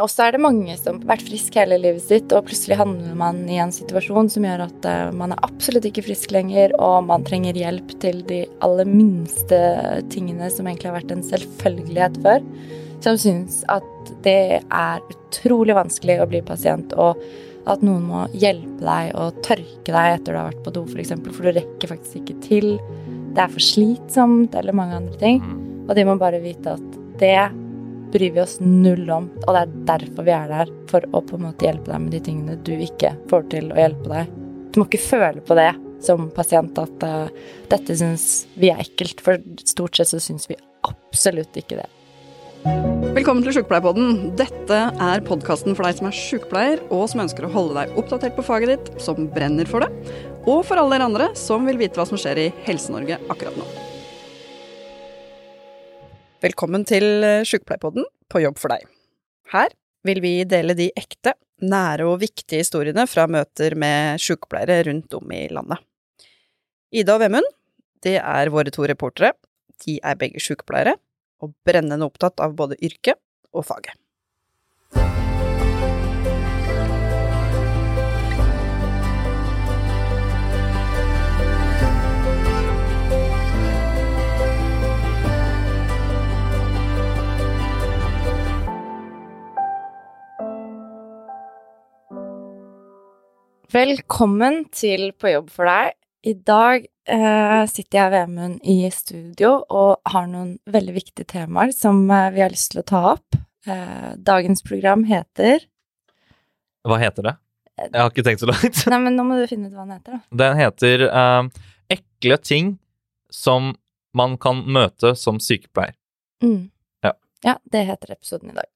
Og så er det mange som har vært frisk hele livet sitt, og plutselig handler man i en situasjon som gjør at uh, man er absolutt ikke frisk lenger, og man trenger hjelp til de aller minste tingene som egentlig har vært en selvfølgelighet før. Som syns at det er utrolig vanskelig å bli pasient, og at noen må hjelpe deg og tørke deg etter du har vært på do, f.eks., for, eksempel, for du rekker faktisk ikke til. Det er for slitsomt, eller mange andre ting. Og de må bare vite at det bryr vi oss null om, og det er derfor vi er der. For å på en måte hjelpe deg med de tingene du ikke får til å hjelpe deg. Du må ikke føle på det som pasient at uh, dette syns vi er ekkelt, for stort sett så syns vi absolutt ikke det. Velkommen til Sjukepleierpodden. Dette er podkasten for deg som er sjukepleier, og som ønsker å holde deg oppdatert på faget ditt, som brenner for det, og for alle dere andre som vil vite hva som skjer i Helse-Norge akkurat nå. Velkommen til eh, Sjukepleierpodden på jobb for deg. Her vil vi dele de ekte, nære og viktige historiene fra møter med sjukepleiere rundt om i landet. Ida og Vemund, det er våre to reportere. De er begge sjukepleiere, og brennende opptatt av både yrket og faget. Velkommen til På jobb for deg. I dag eh, sitter jeg ved Vemund i studio og har noen veldig viktige temaer som eh, vi har lyst til å ta opp. Eh, dagens program heter Hva heter det? Jeg har ikke tenkt så langt. Nei, men nå må du finne ut hva den heter, da. Den heter eh, Ekle ting som man kan møte som sykepleier. Mm. Ja. ja, det heter episoden i dag.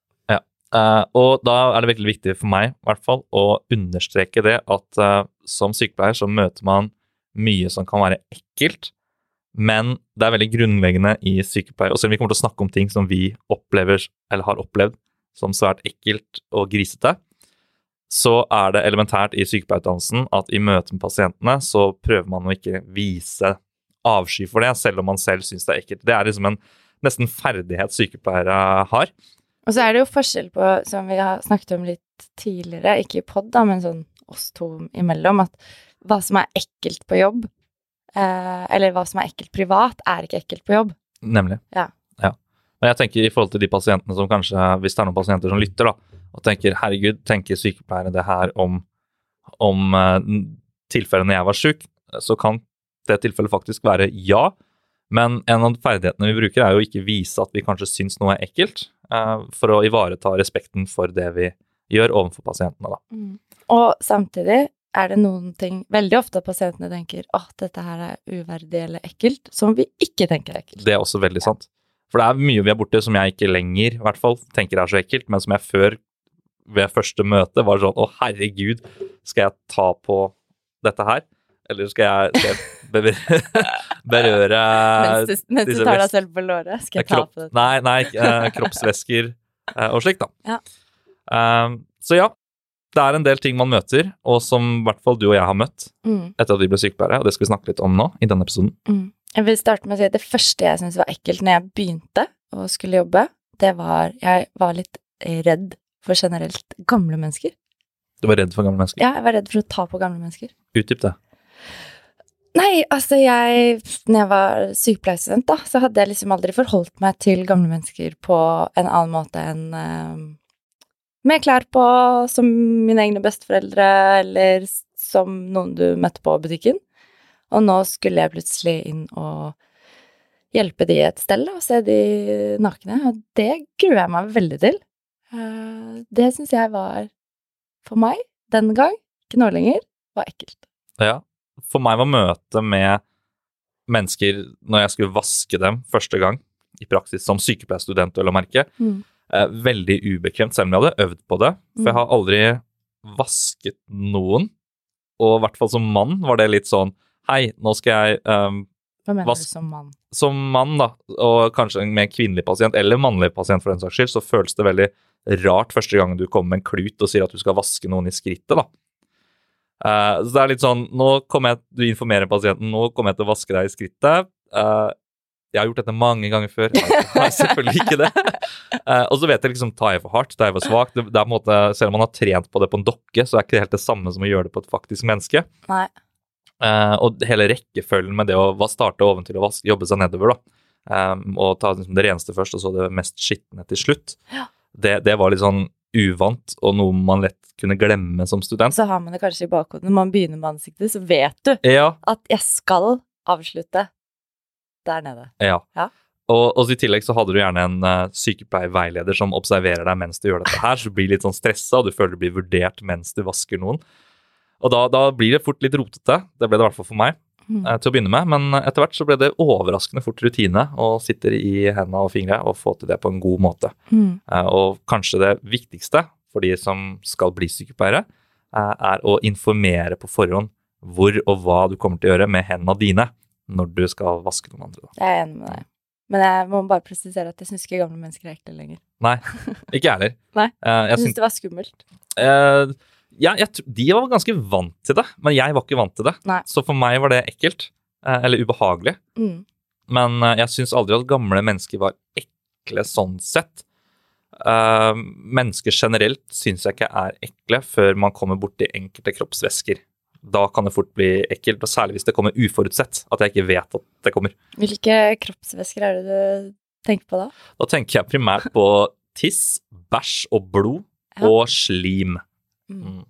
Uh, og da er det veldig viktig for meg hvert fall, å understreke det at uh, som sykepleier så møter man mye som kan være ekkelt, men det er veldig grunnleggende i sykepleie. Og selv om vi kommer til å snakke om ting som vi opplever, eller har opplevd som svært ekkelt og grisete, så er det elementært i sykepleierutdannelsen at i møte med pasientene så prøver man å ikke vise avsky for det, selv om man selv syns det er ekkelt. Det er liksom en nesten ferdighet sykepleiere har. Og så er det jo forskjell på, som vi har snakket om litt tidligere, ikke i pod, da, men sånn oss to imellom, at hva som er ekkelt på jobb, eh, eller hva som er ekkelt privat, er ikke ekkelt på jobb. Nemlig. Ja. ja. Men jeg tenker i forhold til de pasientene som kanskje, hvis det er noen pasienter som lytter, da, og tenker herregud, tenker sykepleiere det her om, om tilfellet når jeg var syk, så kan det tilfellet faktisk være ja. Men en av ferdighetene vi bruker, er jo ikke vise at vi kanskje syns noe er ekkelt, for å ivareta respekten for det vi gjør overfor pasientene, da. Mm. Og samtidig er det noen ting Veldig ofte at pasientene tenker at dette her er uverdig eller ekkelt, som vi ikke tenker er ekkelt. Det er også veldig sant. For det er mye vi er borte som jeg ikke lenger i hvert fall, tenker er så ekkelt, men som jeg før ved første møte var sånn Å, herregud, skal jeg ta på dette her? Eller skal jeg, skal jeg berøre, Mens du, mens du tar deg selv på låret, skal jeg ta kropp, på det? Nei, nei eh, kroppsvæsker eh, og slikt, da. Ja. Um, så ja, det er en del ting man møter, og som i hvert fall du og jeg har møtt Mm, etter at vi ble sykepleiere, og det skal vi snakke litt om nå i denne episoden. mm. Jeg vil starte med å si at det første jeg syntes var ekkelt når jeg begynte å skulle jobbe, det var Jeg var litt redd for generelt gamle mennesker. Du var redd for gamle mennesker. Ja, jeg var redd for å ta på gamle mennesker. Utdyp det. Nei, altså jeg Når jeg var sykepleierstudent, da, så hadde jeg liksom aldri forholdt meg til gamle mennesker på en annen måte enn eh, med klær på, som mine egne besteforeldre, eller som noen du møtte på butikken. Og nå skulle jeg plutselig inn og hjelpe de et sted, og se de nakne, og det gruer jeg meg veldig til. Eh, det syns jeg var, for meg, den gang, ikke nå lenger, var ekkelt. Ja. For meg var møtet med mennesker når jeg skulle vaske dem første gang, i praksis som sykepleierstudent, vel å merke, Mm. eh, veldig ubekvemt, selv om jeg hadde øvd på det. For jeg har aldri vasket noen, og i hvert fall som mann var det litt sånn Hei, nå skal jeg um, Hva mener Vas- du som mann? Som mann, da, og kanskje med kvinnelig pasient, eller mannlig pasient for den saks skyld, så føles det veldig rart første gang du kommer med en klut og sier at du skal vaske noen i skrittet, da. Eh, så det er litt sånn Nå kommer jeg Du informerer pasienten, nå kommer jeg til å vaske deg i skrittet. Uh, Jeg har gjort dette mange ganger før. Jeg har selvfølgelig ikke det. Uh, og så vet jeg liksom, tar jeg for hardt, tar jeg for svakt. Det, det er på en måte, selv om man har trent på det på en dokke, så er det ikke helt det samme som å gjøre det på et faktisk menneske. Nei. Og hele rekkefølgen med det å starte oventil og vaske, jobbe seg nedover, da. Um, og ta liksom det reneste først, og så det mest skitne til slutt. Ja. Det, det var litt sånn uvant, og noe man lett kunne glemme som student. Så har man det kanskje i bakhodet når man begynner med ansiktet, så vet du Ja, at jeg skal avslutte der nede. ja. Ja. Og, og i tillegg så hadde du gjerne en uh, sykepleierveileder som observerer deg mens du gjør dette her, så du blir litt sånn stressa, og du føler du blir vurdert mens du vasker noen. Og da, da blir det fort litt rotete. Det ble det i hvert fall for meg. Mm. til å begynne med, men etter hvert så ble det overraskende fort rutine og sitter i hendene og fingre og få til det på en god måte. Mm. Eh, Og kanskje det viktigste for de som skal bli sykepleiere, eh, er å informere på forhånd hvor og hva du kommer til å gjøre med hendene dine når du skal vaske noen andre. Da. Jeg er enig med deg. Men jeg må bare presisere at jeg syns ikke gamle mennesker er ekle lenger. Nei, ikke jeg heller. Nei. Jeg syns, det var skummelt. eh, ja, jeg, de var ganske vant til det, men jeg var ikke vant til det. Nei. Så for meg var det ekkelt, eh, eller ubehagelig. Mm. Men eh, jeg syns aldri at gamle mennesker var ekle sånn sett. Eh, mennesker generelt syns jeg ikke er ekle før man kommer borti enkelte kroppsvæsker. Da kan det fort bli ekkelt, og særlig hvis det kommer uforutsett. At jeg ikke vet at det kommer. Hvilke kroppsvæsker er det du tenker på da? Da tenker jeg primært på tiss, bæsj og blod Ja. og slim. Mm. Mm.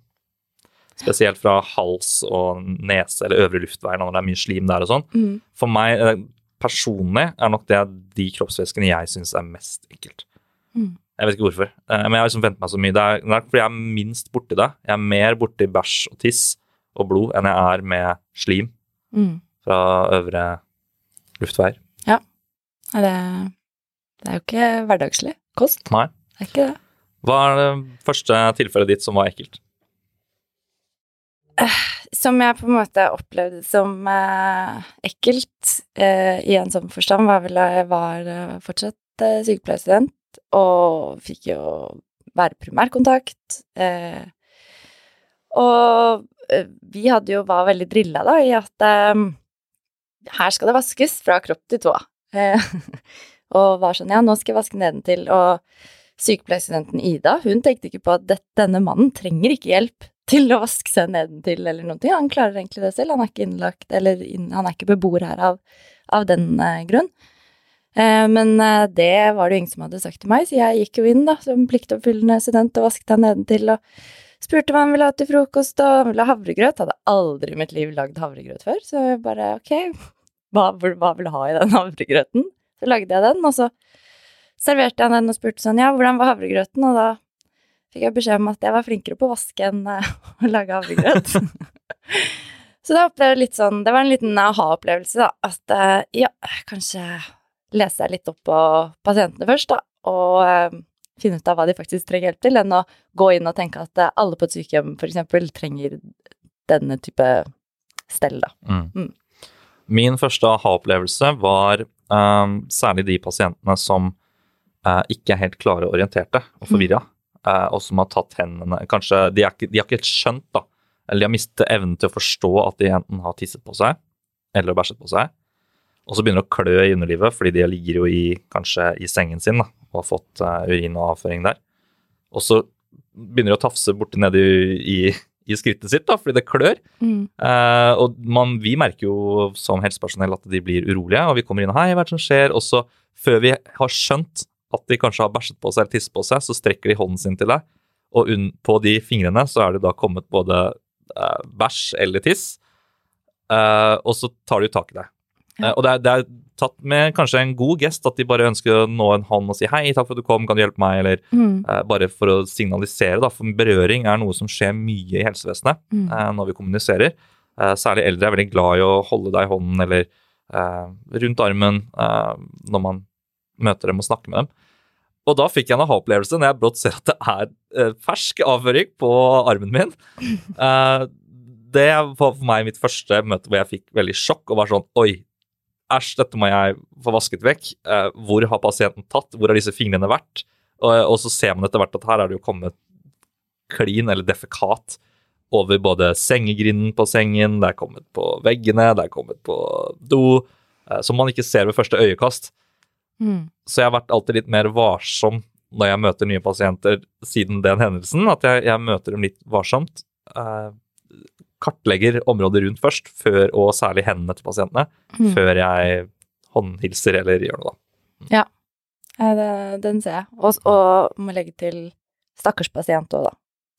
Spesielt fra hals og nese eller øvre luftveier når det er mye slim der og sånn. Mm. For meg eh, personlig er nok det de kroppsvæskene jeg syns er mest ekkelt. Mm. Jeg vet ikke hvorfor, eh, men jeg har liksom vent meg så mye. Det er, det er fordi jeg er minst borti det. Jeg er mer borti bæsj og tiss og blod enn jeg er med slim Mm. fra øvre luftveier. Ja. Det, det er jo ikke hverdagslig kost. Nei. Det er ikke det. Hva er det første tilfellet ditt som var ekkelt? Som jeg på en måte opplevde som eh, ekkelt eh, i en sånn forstand, var vel at jeg var eh, fortsatt eh, sykepleierstudent og fikk jo være primærkontakt. Eh, og eh, vi hadde jo var veldig drilla da i at eh, her skal det vaskes fra kropp til tå. Eh, og var sånn ja, nå skal jeg vaske nedentil. Og sykepleierstudenten Ida, hun tenkte ikke på at det, denne mannen trenger ikke hjelp til å vaske seg nedentil eller noen ting. Han klarer egentlig det selv. Han er ikke innlagt, eller han er ikke beboer her av, av den eh, grunn. Eh, men eh, det var det jo ingen som hadde sagt til meg, så jeg gikk jo inn da, som pliktoppfyllende student og vasket han nedentil og spurte hva han ville ha til frokost, og han ville ha havregrøt. Hadde aldri i mitt liv lagd havregrøt før, så jeg bare ok, hva, hva vil du ha i den havregrøten? Så lagde jeg den, og så serverte jeg den og spurte sånn, ja, hvordan var havregrøten? Og da fikk jeg beskjed om at jeg var flinkere på å vaske enn eh, å lage havregrøt. så da opplevde jeg litt sånn, det var en liten aha-opplevelse da, at eh, ja, kanskje lese litt opp på pasientene først da, og eh, finne ut av hva de faktisk trenger hjelp til, enn å gå inn og tenke at alle på et sykehjem eksempel trenger denne type stell da. Mm. Mm. Min første aha-opplevelse var um, særlig de pasientene som ikke er helt klare og orienterte og forvirra, eh, og som har tatt hendene Kanskje de, er ikke, de har ikke helt skjønt, da, eller de har mistet evnen til å forstå at de enten har tisset på seg eller bæsjet på seg, og så begynner det å klø i underlivet, fordi de ligger jo i, kanskje i sengen sin da, og har fått eh, urin og avføring der. Og så begynner de å tafse borti nedi i, i skrittet sitt, da, fordi det klør. Eh, og man, vi merker jo som helsepersonell at de blir urolige, og vi kommer inn og hei, hva er det som skjer? Og så, før vi har skjønt at de kanskje har bæsjet på seg eller tisset på seg, så strekker de hånden sin til deg, og på de fingrene så er det da kommet både eh, bæsj eller tiss, eh, og så tar de tak i deg. Ja. Eh, og det er, det er tatt med kanskje en god gest at de bare ønsker å nå en hånd og si hei, takk for at du kom, kan du hjelpe meg, eller Mm. eh, bare for å signalisere, da, for berøring er noe som skjer mye i helsevesenet Mm. eh, når vi kommuniserer. Eh, særlig eldre er veldig glad i å holde deg i hånden eller rundt armen når man møter dem og snakker med dem. Og da fikk jeg en aha-opplevelse når jeg brått ser at det er eh, fersk avføring på armen min. Eh, det var for meg mitt første møte hvor jeg fikk veldig sjokk og var sånn Oi, æsj, dette må jeg få vasket vekk. Eh, hvor har pasienten tatt? Hvor har disse fingrene vært? Og, så ser man etter hvert at her er det jo kommet klin eller defekat over både sengegrinden på sengen, det er kommet på veggene, det er kommet på do. som man ikke ser ved første øyekast. Mm. Så jeg har vært alltid litt mer varsom når jeg møter nye pasienter siden den hendelsen. At jeg, jeg møter dem litt varsomt. Eh, kartlegger området rundt først, før, og særlig hendene til pasientene, Mm. før jeg håndhilser eller gjør noe, da. Ja, det, den ser jeg. Og, og må legge til stakkars pasient òg, da.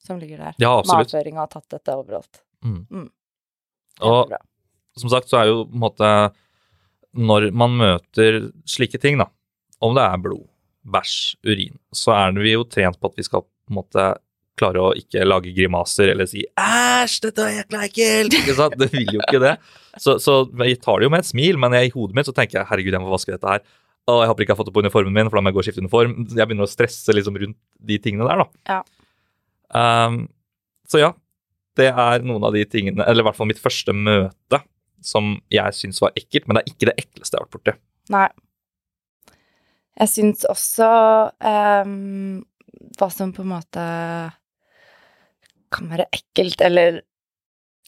Som ligger der. Ja, absolutt. Matføringa har tatt dette overalt. Mm. Mm. Og som sagt så er jo på en måte Når man møter slike ting, da, om det er blod, bæsj, urin, så er vi jo trent på at vi skal på en måte klare å ikke lage grimaser eller si 'æsj, dette er jækla ekkelt'. Ikke sant? Det vil jo ikke det. Så, så jeg tar det jo med et smil, men jeg, i hodet mitt så tenker jeg 'herregud, jeg må vaske dette her'. Og jeg håper ikke jeg har fått det på uniformen min, for da må jeg gå og skifte uniform. Jeg begynner å stresse liksom rundt de tingene der, da. Ja. Um, så ja, det er noen av de tingene, eller i hvert fall mitt første møte, som jeg syns var ekkelt, men det er ikke det ekleste jeg har vært borti. Nei. Jeg syns også um, hva som på en måte kan være ekkelt, eller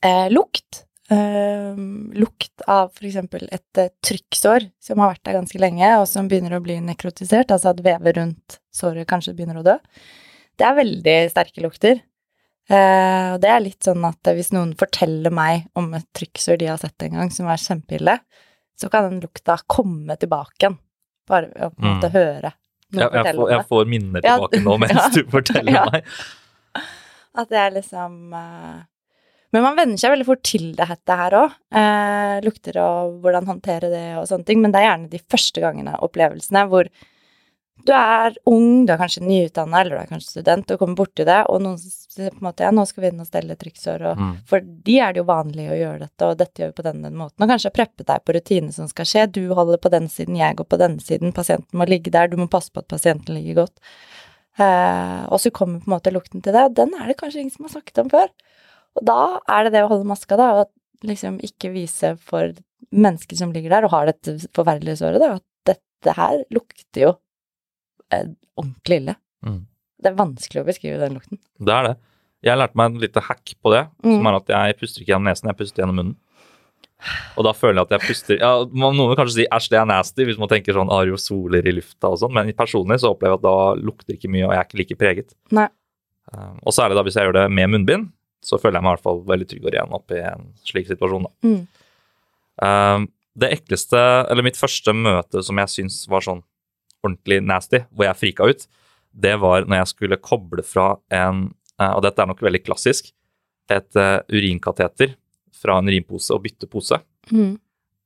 eh, lukt. Um, lukt av for eksempel et eh, trykksår som har vært der ganske lenge, og som begynner å bli nekrotisert, altså at vevet rundt såret kanskje begynner å dø. Det er veldig sterke lukter. Eh, og det er litt sånn at hvis noen forteller meg om et trykksår de har sett en gang som er kjempeille, så kan den lukta komme tilbake igjen. Bare å på en måte Mm. høre noen ja, jeg, fortelle får, om jeg får minner Ja, tilbake nå mens ja. du forteller Ja. meg. At det er liksom eh, Men man venner seg veldig fort til det dette her òg. Eh, lukter og hvordan håndtere det og sånne ting. Men det er gjerne de første gangene, opplevelsene, hvor du er ung, du er kanskje nyutdanna eller du er kanskje student og kommer borti det, og noen sier på en måte ja, nå skal vi inn og stelle trykksår, og Mm. for de er det jo vanlig å gjøre dette, og dette gjør vi på den, den måten, og kanskje preppe deg på rutiner som skal skje, du holder på den siden, jeg går på denne siden, pasienten må ligge der, du må passe på at pasienten ligger godt. Eh, og så kommer på en måte lukten til det, og den er det kanskje ingen som har snakket om før. Og da er det det å holde maska, da, og liksom ikke vise for mennesker som ligger der og har dette forferdelige såret, da, at dette her lukter jo eh, ordentlig ille. Mm. Det er vanskelig å beskrive den lukten. Det er det. Jeg lærte meg en lite hack på det, Mm. som er at jeg puster ikke gjennom nesen, jeg puster gjennom munnen. Og da føler jeg at jeg puster ja, Noen vil kanskje si æsj, det er nasty, hvis man tenker sånn aerosoler i lufta og sånn, men personlig så opplever jeg at da lukter ikke mye, og jeg er ikke like preget. Nei. Eh, og særlig da hvis jeg gjør det med munnbind, så føler jeg meg i hvert fall veldig trygg og ren oppi en slik situasjon. da. Mm. Um, det ekleste, eller mitt første møte som jeg syns var sånn ordentlig nasty, hvor jeg frika ut, det var når jeg skulle koble fra en, eh, og dette er nok veldig klassisk, et eh, urinkateter fra en urinpose og bytte pose. Mm.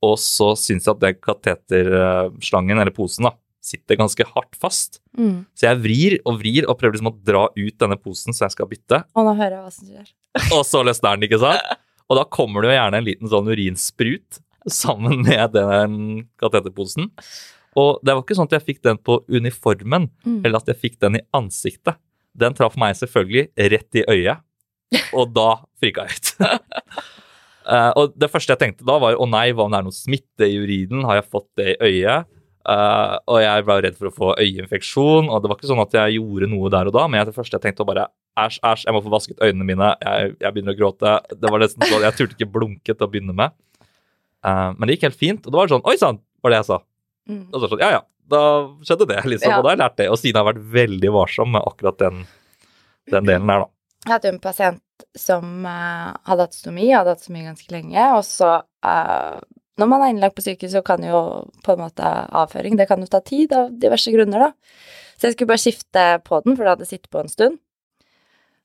Og så syns jeg at den kateterslangen, eller posen, da, sitter ganske hardt fast. Mm. Så jeg vrir og vrir og prøver liksom å dra ut denne posen så jeg skal bytte. Og nå hører jeg hva som skjer. Og så løsner den, ikke sant? Og da kommer det jo gjerne en liten sånn urinsprut sammen med den kateterposen. Og det var ikke sånn at jeg fikk den på uniformen, Mm. eller at jeg fikk den i ansiktet. Den traff meg selvfølgelig rett i øyet, og da frika jeg ut. uh, og det første jeg tenkte da, var å nei, hva om det er noe smitte i urinen? Har jeg fått det i øyet? Uh, og jeg var redd for å få øyeinfeksjon, og det var ikke sånn at jeg gjorde noe der og da, men jeg, det første jeg tenkte var bare æsj, æsj, jeg må få vasket øynene mine, jeg, jeg begynner å gråte. Det var nesten sånn, Jeg turte ikke blunke til å begynne med. Uh, men det gikk helt fint, og det var sånn Oi sann, var det jeg sa. Mm. Og så sånn, ja ja, da skjedde det, liksom. Ja. Og da har jeg lært det. Og Stine har vært veldig varsom med akkurat den, den delen der, da. Jeg hadde en pasient som uh, hadde hatt stomi, hadde hatt stomi ganske lenge, og så uh, Når man er innlagt på sykehus, så kan jo på en måte avføring Det kan jo ta tid av diverse grunner, da. Så jeg skulle bare skifte på den, for det hadde sittet på en stund.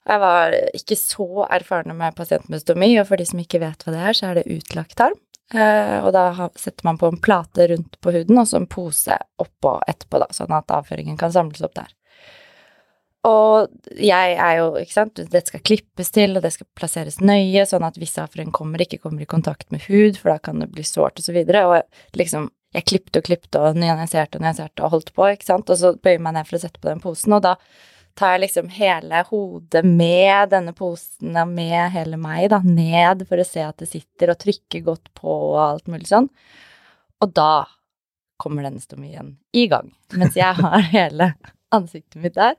Jeg var ikke så erfaren med pasient med stomi, og for de som ikke vet hva det er, så er det utlagt tarm. Eh, og da setter man på en plate rundt på huden, og så en pose oppå etterpå, da, sånn at avføringen kan samles opp der. Og jeg er jo, ikke sant, det skal klippes til, og det skal plasseres nøye, sånn at hvis avføring kommer, ikke kommer i kontakt med hud, for da kan det bli sårt og så videre. Og liksom, jeg klippte og klippte og nyanserte og nyanserte og holdt på, ikke sant, og så bøyer jeg meg ned for å sette på den posen, og da tar jeg liksom hele hodet med denne posen med hele meg, da, ned for å se at det sitter og trykker godt på og alt mulig sånn. Og da kommer denne stomien i gang, mens jeg har hele ansiktet mitt der.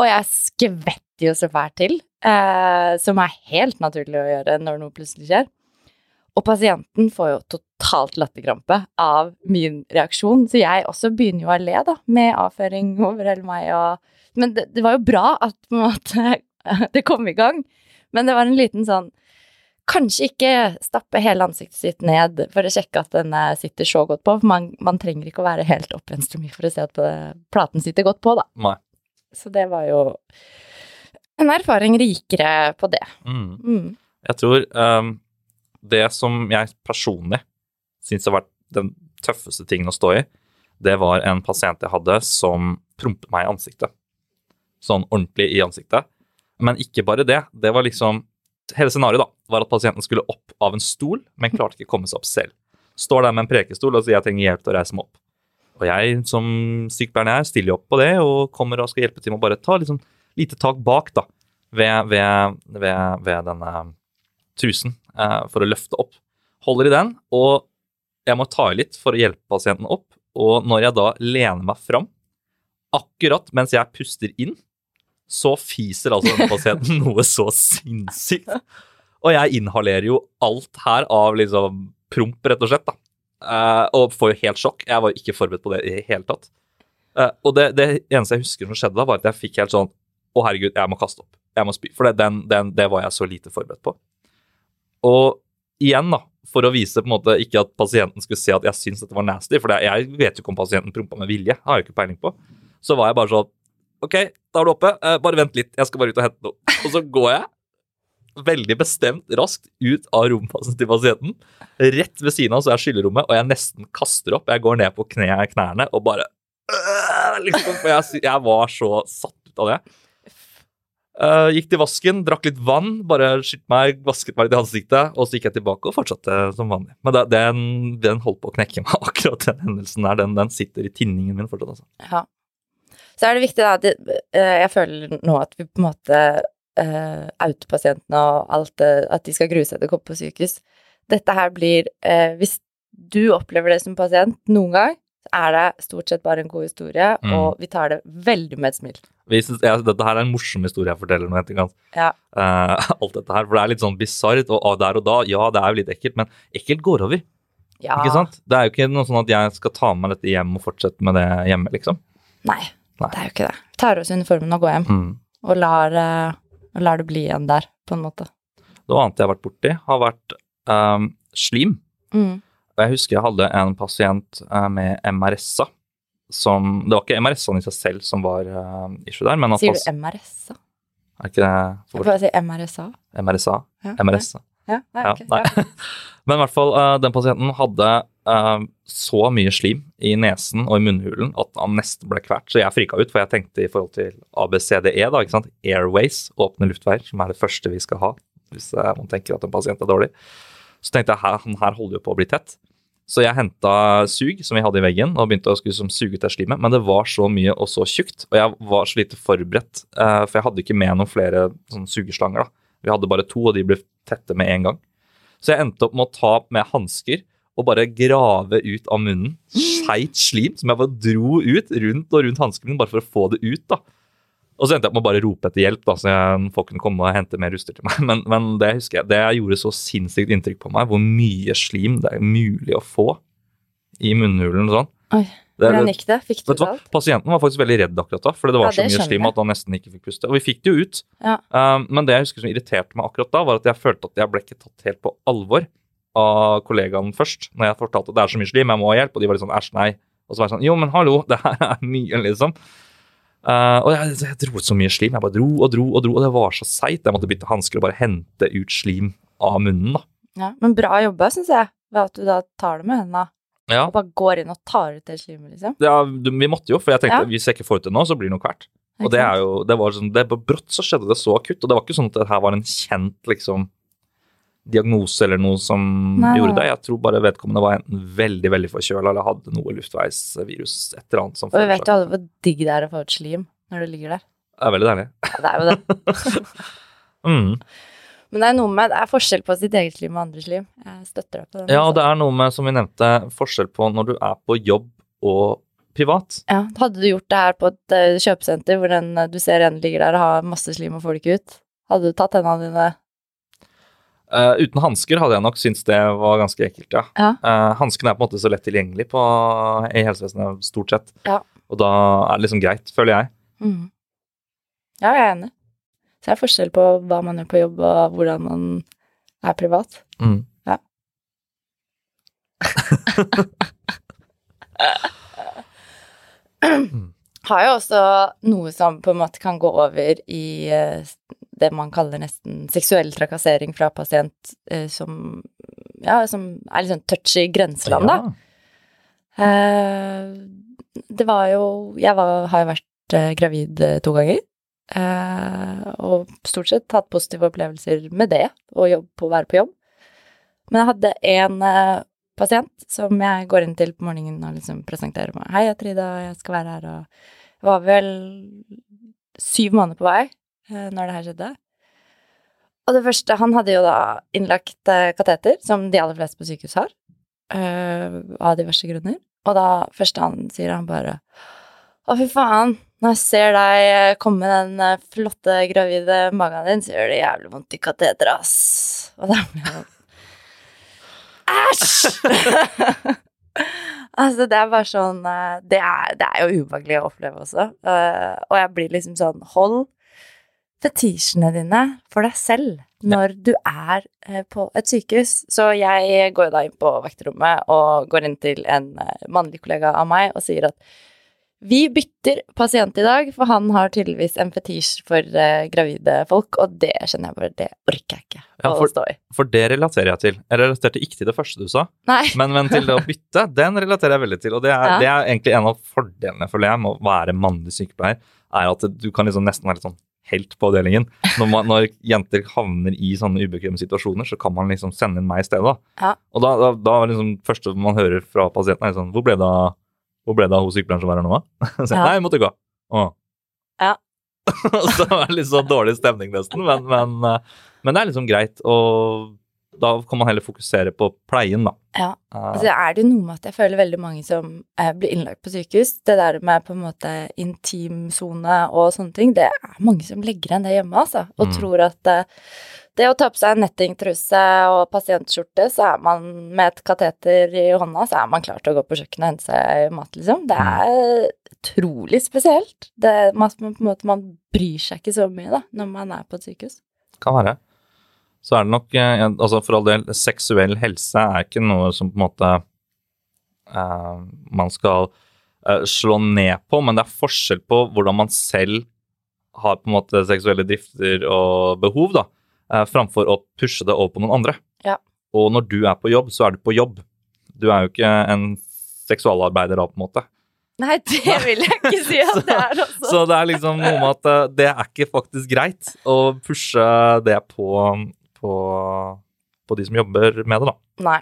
Og jeg skvetter jo så fælt til, eh, som er helt naturlig å gjøre når noe plutselig skjer. Og pasienten får jo totalt latterkrampe av min reaksjon, så jeg også begynner jo å le, da, med avføring over hele meg og Men det, det var jo bra at måte det kom i gang, men det var en liten sånn Kanskje ikke stappe hele ansiktet sitt ned for å sjekke at den eh, sitter så godt på, for man, man trenger ikke å være helt oppvenstremye for å se at platen sitter godt på, da. Nei. Så det var jo en erfaring rikere på det. Mm. Mm. Jeg tror um, det som jeg personlig syns har vært den tøffeste tingen å stå i, det var en pasient jeg hadde som prompet meg i ansiktet. Sånn ordentlig i ansiktet. Men ikke bare det. Det var liksom Hele scenarioet da, var at pasienten skulle opp av en stol, men klarte ikke å komme seg opp selv. Står der med en prekestol og sier jeg trenger hjelp til å reise meg opp. Og jeg som sykepleier jeg er, stiller opp på det og kommer og skal hjelpe til med å bare ta sånn lite tak bak da, ved, ved, ved, ved denne trusen eh, for å løfte opp. Holder i den, og jeg må ta i litt for å hjelpe pasienten opp. Og når jeg da lener meg fram, akkurat mens jeg puster inn, så fiser altså denne pasienten noe så sinnssykt. Og jeg inhalerer jo alt her av liksom promp, rett og slett. da. Uh, og får jo helt sjokk. Jeg var jo ikke forberedt på det i det hele tatt. Uh, og det, det eneste jeg husker som skjedde da, var at jeg fikk helt sånn Å, herregud, jeg må kaste opp. Jeg må spy. For det, den, den, det var jeg så lite forberedt på. Og igjen, da, for å vise på en måte ikke at pasienten skulle se at jeg syns dette var nasty, for jeg vet jo ikke om pasienten prompa med vilje, har jeg jo ikke peiling på, så var jeg bare sånn OK, da er du oppe. Eh, bare vent litt, jeg skal bare ut og hente noe. Og så går jeg veldig bestemt raskt ut av rommet til pasienten. Rett ved siden av så er skyllerommet, og jeg nesten kaster opp. Jeg går ned på kne, knærne og bare øh, liksom, For jeg, jeg var så satt ut av det. Uh, gikk til vasken, drakk litt vann, bare skylte meg, vasket meg litt i ansiktet, og så gikk jeg tilbake og fortsatte som vanlig. Men det, den, den holdt på å knekke meg, akkurat den hendelsen der. Den, den sitter i tinningen min fortsatt, altså. Ja. Så er det viktig, da, det, eh, jeg føler nå at vi på en måte uh, Autopasientene og alt det, at de skal grue seg til å komme på sykehus. Dette her blir uh, Hvis du opplever det som pasient noen gang, så er det stort sett bare en god historie, Mm. og vi tar det veldig med et smil. Synes, ja, dette her er en morsom historie jeg forteller nå etterkant. Ja. Uh, alt dette her, for det er litt sånn bisart, og, og der og da, ja, det er jo litt ekkelt, men ekkelt går over, Ja. ikke sant? Det er jo ikke noe sånn at jeg skal ta med meg dette hjem og fortsette med det hjemme, liksom. Nei, Nei. det er jo ikke det. Tar oss uniformen og går hjem, Mm. og lar, uh, lar det bli igjen der, på en måte. Noe annet jeg har vært borti, har vært um, slim. Mm. Jeg husker jeg hadde en pasient uh, med MRSA. Som, det var ikke MRSA-en i seg selv som var uh, issue der, men at Sier du MRSA? Er ikke det Jeg får bare si MRSA. MRSA? Ja, MRSA. Ja, nei, Ja, ok, nei. Men i hvert fall, eh, den pasienten hadde eh, så mye slim i nesen og i munnhulen at han nesten ble kvert. Så jeg frika ut, for jeg tenkte i forhold til ABCDE, da, ikke sant? Airways, åpne luftveier, som er det første vi skal ha hvis eh, man tenker at en pasient er dårlig. Så tenkte jeg her, han her holder jo på å bli tett. Så jeg henta sug som vi hadde i veggen, og begynte å skulle som suge ut det slimet. Men det var så mye og så tjukt, og jeg var så lite forberedt. for jeg hadde ikke med noen flere sånn sugeslanger. da. Vi hadde bare to, og de ble tette med en gang. Så jeg endte opp med å ta med hansker og bare grave ut av munnen skeit slim som jeg bare dro ut rundt og rundt hansken min bare for å få det ut. da. Og så endte jeg opp med å bare rope etter hjelp, da, så folk kunne komme og hente mer utstyr til meg. Men, men det husker jeg, det gjorde så sinnssykt inntrykk på meg, hvor mye slim det er mulig å få i munnhulen og sånn. Oi, Hvordan gikk det? Fikk du hva? alt? Pasienten var faktisk veldig redd akkurat da, fordi det var Ja, så det mye slim at han nesten ikke fikk puste. Og vi fikk det jo ut. Ja. Um, men det jeg husker som irriterte meg akkurat da, var at jeg følte at jeg ble ikke tatt helt på alvor av kollegaen først. Når jeg fortalte at det er så mye slim, jeg må ha hjelp, og de var litt sånn æsj, nei. Og så var jeg sånn jo, men hallo, det her er mye, liksom. Uh, og jeg, jeg dro ut så mye slim. Jeg bare dro og dro og dro, og det var så seigt. Jeg måtte bytte hansker og bare hente ut slim av munnen, da. Ja, men bra jobba, syns jeg, ved at du da tar det med hendene Ja, og bare går inn og tar ut det slimet, liksom. ja du- vi måtte jo, for jeg tenkte Ja. hvis jeg ikke får ut det nå, så blir det noe kvært. Og det er jo, det var sånn, det, brått så skjedde det så akutt, og det var ikke sånn at det her var en kjent liksom, diagnose eller noe som Nei, gjorde det. Jeg tror bare vedkommende var enten veldig veldig forkjøla eller hadde noe luftveisvirus, et eller annet som Og vi vet jo alle hvor digg det er å få ut slim når du ligger der. Det er veldig deilig. Ja, det er jo det. Mm. Men det er noe med Det er forskjell på sitt eget slim og andres slim. Jeg støtter deg på den. Ja, og det er noe med, som vi nevnte, forskjell på når du er på jobb og privat. Ja, Hadde du gjort det her på et eh, kjøpesenter hvor den, eh, du ser en ligger der og har masse slim og får det ikke ut, hadde du tatt hendene dine uh, uten hansker hadde jeg nok syntes det var ganske ekkelt, ja. Ja. Hanskene er på en måte så lett tilgjengelig på, i helsevesenet, stort sett. Ja. Og da er det liksom greit, føler jeg. Mm. Ja, jeg er enig. Så det er forskjell på hva man gjør på jobb, og hvordan man er privat. Mm. Ja. Har jo også noe som på en måte kan gå over i eh, det man kaller nesten seksuell trakassering fra pasient, eh, som, ja, som er litt sånn touchy grenseland, da. Ja. Eh, det var jo Jeg var, har jo vært gravid to ganger. Eh, og stort sett hatt positive opplevelser med det, å jobb på, være på jobb. Men jeg hadde en eh, pasient som jeg går inn til på morgenen og liksom presenterer meg. 'Hei, jeg er Trida, jeg skal være her', og jeg var vel syv måneder på vei eh, når det her skjedde. Og det første Han hadde jo da innlagt kateter, som de aller fleste på sykehus har, av diverse grunner. Og da første han sier, han bare Å, fy faen, når jeg ser deg eh, komme med den eh, flotte gravide magen din, så gjør det jævlig vondt i kateteret, ass. Og da blir jeg sånn Æsj! altså, det er bare sånn eh, det er, det er jo ubehagelig å oppleve også. Uh, og jeg blir liksom sånn Hold fetisjene dine for deg selv når du er uh, på et sykehus. Så jeg går da inn på vakterommet og går inn til en uh, mannlig kollega av meg og sier at vi bytter pasient i dag, for han har tydeligvis en fetisj for uh, gravide folk, og det kjenner jeg bare, det orker jeg ikke Ja, å for- stå i. For det relaterer jeg til. Jeg relaterte ikke til det første du sa, men, men til det å bytte, den relaterer jeg veldig til. Og det er, Ja. det er egentlig en av fordelene, føler jeg, med å være mannlig sykepleier, er at du kan liksom nesten være litt sånn helt på avdelingen. Når, man, når jenter havner i sånne ubekvemme situasjoner, så kan man liksom sende inn meg i stedet. Ja. Og da, da, da er liksom første man hører fra pasienten, er sånn Hvor ble det av hvor ble det av hun sykepleieren som var her nå, da? Så, Ja. Nei, jeg måtte gå. Å. Ja. Så det var litt sånn dårlig stemning nesten, men, men, eh, men det er liksom greit. Og da kan man heller fokusere på pleien, da. Ja. Eh, Altså, er det noe med at jeg føler veldig mange som eh, blir innlagt på sykehus, det der med på en måte intimsone og sånne ting, det er mange som legger igjen det hjemme, altså, og Mm. tror at eh, det å ta på seg en nettingtruse og pasientskjorte, så er man med et kateter i hånda, så er man klar til å gå på kjøkkenet og hente seg mat, liksom. Det er utrolig spesielt. Det, man, måte, man bryr seg ikke så mye, da, når man er på et sykehus. kan være. Så er det nok eh, altså For all del, seksuell helse er ikke noe som på en måte uh, man skal uh, slå ned på, men det er forskjell på hvordan man selv har på en måte seksuelle drifter og behov, da, framfor å pushe det over på noen andre. Ja. Og når du er på jobb, så er du på jobb. Du er jo ikke en seksualarbeider da, på en måte. Nei, det vil jeg ikke si at det er, Også. Så det er liksom noe med at eh, det er ikke faktisk greit å pushe det på, på, på de som jobber med det, da. Nei.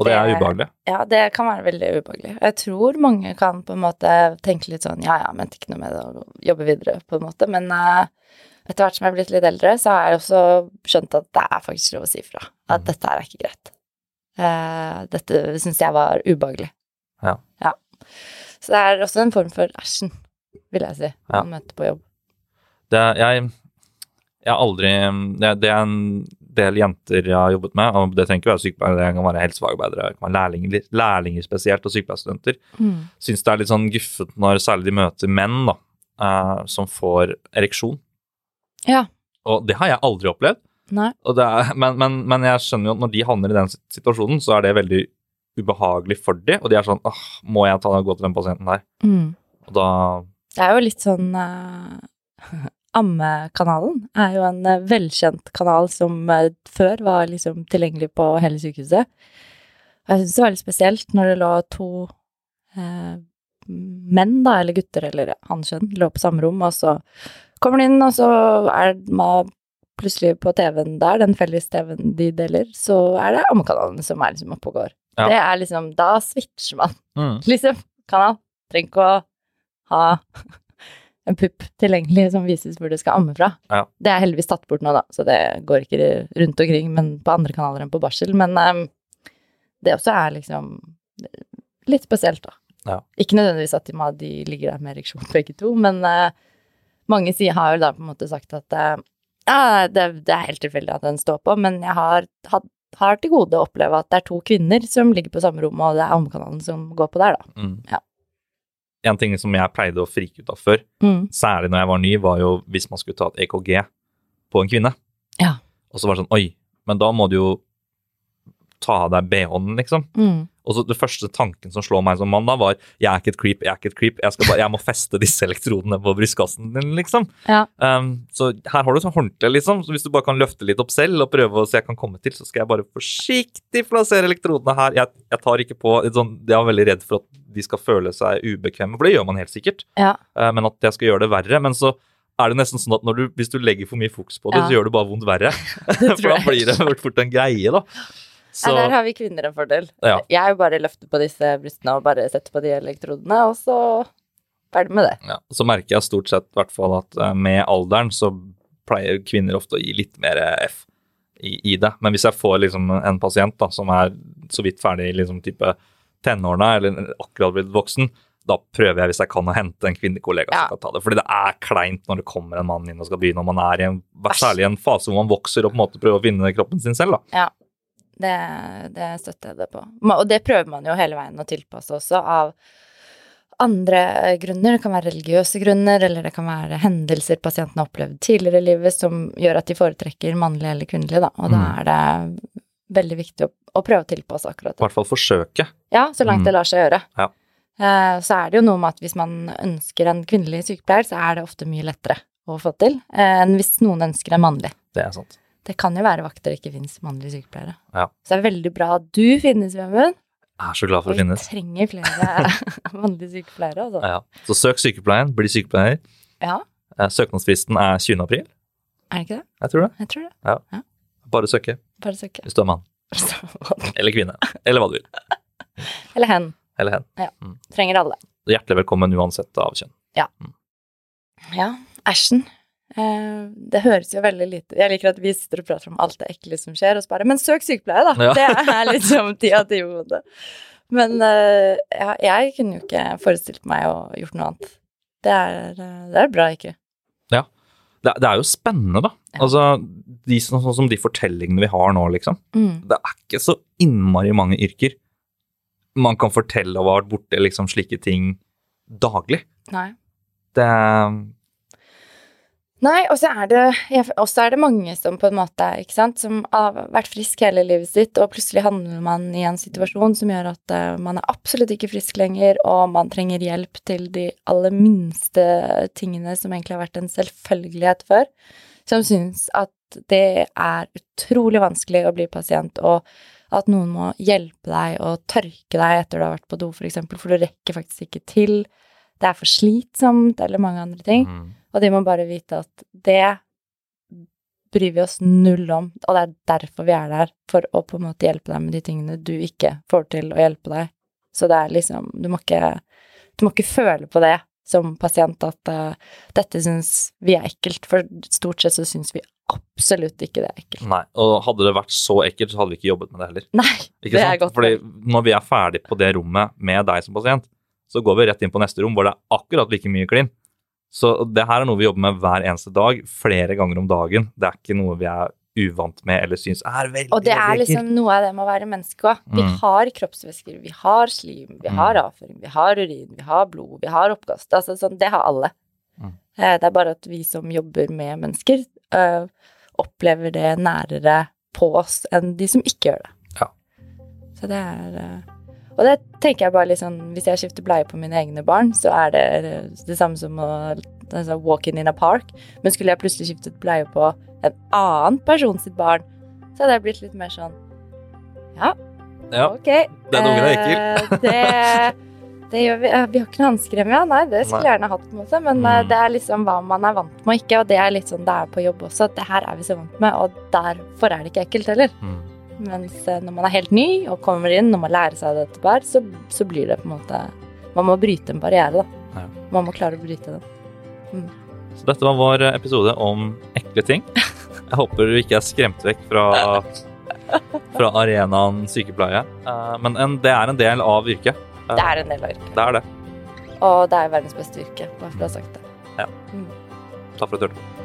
Og det er ubehagelig. Ja, det kan være veldig ubehagelig. Jeg tror mange kan på en måte tenke litt sånn ja, ja, men ikke noe med det å jobbe videre, på en måte. Men eh, etter hvert som jeg er blitt litt eldre, så har jeg også skjønt at det er faktisk lov å si fra. At mm. dette her er ikke greit. Uh, dette syns jeg var ubehagelig. Ja. Så det er også en form for æsjen, vil jeg si, Ja. å møte på jobb. Det, er- jeg, jeg har aldri det, det er en del jenter jeg har jobbet med, og det trenger ikke være sykepleiere, det kan være helsefagarbeidere, det kan være lærlinger, lærlinger spesielt, og sykepleierstudenter. Syns det er litt sånn guffet når særlig de møter menn da, uh, som får ereksjon. Ja. Og det har jeg aldri opplevd. Og er, men, men, men jeg skjønner jo at når de havner i den situasjonen, så er det veldig ubehagelig for de, og de er sånn åh, må jeg ta, gå til den pasienten der? Mm. Og da Det er jo litt sånn uh, Ammekanalen er jo en eh, velkjent kanal som eh, før var liksom tilgjengelig på hele sykehuset. Og jeg syns det var litt spesielt når det lå to eh, menn, da, eller gutter, eller ja, hannkjønn, lå på samme rom, og så kommer de inn, og så er man plutselig på TV-en der, den felles TV-en de deler, så er det Ammekanalen som er liksom oppe og går. Ja. Det er liksom Da switcher man mm, liksom, kanal. Trenger ikke å ha en pupp tilgjengelig som vises hvor du skal amme fra. Ja. Det er heldigvis tatt bort nå, da, så det går ikke rundt omkring, men på andre kanaler enn på barsel. Men um, det også er liksom litt spesielt, da. Ja. Ikke nødvendigvis at de, de ligger der med ereksjon begge to, men eh, mange sier, har jo da på en måte sagt at eh, Ja, det, det er helt tilfeldig at den står på, men jeg har, had, har til gode å oppleve at det er to kvinner som ligger på samme rom, og det er omkanalen som går på der, da. Mm. Ja. En ting som jeg pleide å frike ut av før, Mm. særlig når jeg var ny, var jo hvis man skulle ta et EKG på en kvinne. Ja. Og så var det sånn Oi, men da må du jo ta av deg BH-en, liksom. Mm. Og så det første tanken som slår meg som mann da, var jeg er ikke et creep, jeg er ikke et creep, jeg, skal bare, jeg må feste disse elektrodene på brystkassen din, liksom. Ja. Um, så her har du sånn håndkle, liksom. Så hvis du bare kan løfte litt opp selv og prøve å se jeg kan komme til, så skal jeg bare forsiktig plassere elektrodene her. Jeg, jeg tar ikke på sånn, Jeg er veldig redd for at de skal føle seg ubekvemme, for det gjør man helt sikkert. Ja. Uh, men at jeg skal gjøre det verre. Men så er det nesten sånn at når du, hvis du legger for mye fokus på det, Ja. så gjør det bare vondt verre. for da blir det fort en greie, da. Så, Ja, der har vi kvinner en fordel. Ja. Jeg bare løfter på disse brystene og bare setter på de elektrodene, og så ferdig med det. ja, så merker jeg stort sett i hvert fall at eh, med alderen så pleier kvinner ofte å gi litt mer F i, i det. Men hvis jeg får liksom en pasient da, som er så vidt ferdig i liksom type tenårene, eller akkurat blitt voksen, da prøver jeg hvis jeg kan å hente en kvinnekollega Ja. som kan ta det. Fordi det er kleint når det kommer en mann inn og skal begynne, og man er i en, særlig i en fase hvor man vokser og på en måte prøver å finne kroppen sin selv. da. Det, det støtter jeg det på. Og det prøver man jo hele veien å tilpasse også, av andre grunner. Det kan være religiøse grunner, eller det kan være hendelser pasienten har opplevd tidligere i livet som gjør at de foretrekker mannlig eller kvinnelig, da. Og da Mm. er det veldig viktig å, å prøve å tilpasse akkurat I hvert fall forsøke. Ja, så langt Mm. det lar seg gjøre. Ja. Eh, Så er det jo noe med at hvis man ønsker en kvinnelig sykepleier, så er det ofte mye lettere å få til eh, enn hvis noen ønsker en mannlig. Det er sant. Det kan jo være vakter det ikke finnes mannlige sykepleiere. Ja. Så det er veldig bra at du finnes, Vemund. Jeg er så glad for å å vi finnes. trenger flere mannlige sykepleiere, altså. Ja. Så søk sykepleien, bli sykepleier. Ja, Eh, Søknadsfristen er 20. april. er det ikke det? Jeg tror det. Jeg tror det. Bare søke Bare søke. hvis du er mann. Eller kvinne. Eller hva du vil. Eller hen. Eller hen. Trenger alle. Hjertelig velkommen uansett av kjønn. Ja, æsjen. Eh, det høres jo veldig lite Jeg liker at vi sitter og prater om alt det ekle som skjer, og så bare Men søk sykepleie, da! Ja. Det er liksom ti av ti i hodet. Men eh, ja, jeg kunne jo ikke forestilt meg å gjort noe annet. Det er, eh, det er bra, ikke? Det, det er jo spennende, da. Ja. Altså, de, sånn som de fortellingene vi har nå, liksom. Mm. Det er ikke så innmari mange yrker man kan fortelle og har vært borti liksom slike ting daglig. Nei. Det Nei, og så er er det mange som på en måte, ikke sant, som har vært frisk hele livet sitt, og plutselig handler man i en situasjon som gjør at eh, man er absolutt ikke frisk lenger, og man trenger hjelp til de aller minste tingene som egentlig har vært en selvfølgelighet før, som syns at det er utrolig vanskelig å bli pasient, og at noen må hjelpe deg og tørke deg etter du har vært på do, for eksempel, for du rekker faktisk ikke til. Det er for slitsomt, eller mange andre ting. mm, Og de må bare vite at det bryr vi oss null om, og det er derfor vi er der, for å på en måte hjelpe deg med de tingene du ikke får til å hjelpe deg. Så det er liksom Du må ikke, du må ikke føle på det som pasient at uh, dette syns vi er ekkelt, for stort sett så syns vi absolutt ikke det er ekkelt. Nei. Og hadde det vært så ekkelt, så hadde vi ikke jobbet med det heller. Nei, Ikke det er sant? godt. Fordi når vi er ferdig på det rommet med deg som pasient, så går vi rett inn på neste rom hvor det er akkurat like mye klin. Så det her er noe vi jobber med hver eneste dag, flere ganger om dagen. Det er ikke noe vi er uvant med eller syns er veldig Og det er liksom noe av det med å være menneske òg. Vi Mm. har kroppsvæsker, vi har slim, vi har Mm. avføring, vi har urin, vi har blod, vi har oppkast. Altså sånn, det har alle. Mm. Eh, Det er bare at vi som jobber med mennesker, øh, opplever det nærere på oss enn de som ikke gjør det. Ja. Så det er eh, Og det tenker jeg bare litt sånn Hvis jeg skifter bleie på mine egne barn, så er det eh, det samme som å altså, walk in in a park. Men skulle jeg plutselig skiftet bleie på en annen person sitt barn, så hadde jeg blitt litt mer sånn Ja, Ja, ok. den ungen er ekkel. Eh, det, det gjør vi. Eh, Vi har ikke noe hansker ja. Nei, det skulle jeg gjerne hatt, på en måte. Men eh, Mm. det er liksom hva man er vant med og ikke, og det er litt sånn det er på jobb også. Det her er vi så vant med, og derfor er det ikke ekkelt heller. Mm. Mens eh, når man er helt ny og kommer inn og må lære seg det etter hvert, så, så blir det på en måte Man må bryte en barriere, da. Ja. Man må klare å bryte den. Så dette var vår episode om ekle ting. Jeg håper du ikke er skremt vekk fra, fra arenaen sykepleie. Eh, Men en, det er en del av yrket. Eh, Det er en del av yrket. Det er det. Og det er verdens beste yrke, bare for å ha sagt det. Ja. Takk for at du hørte på.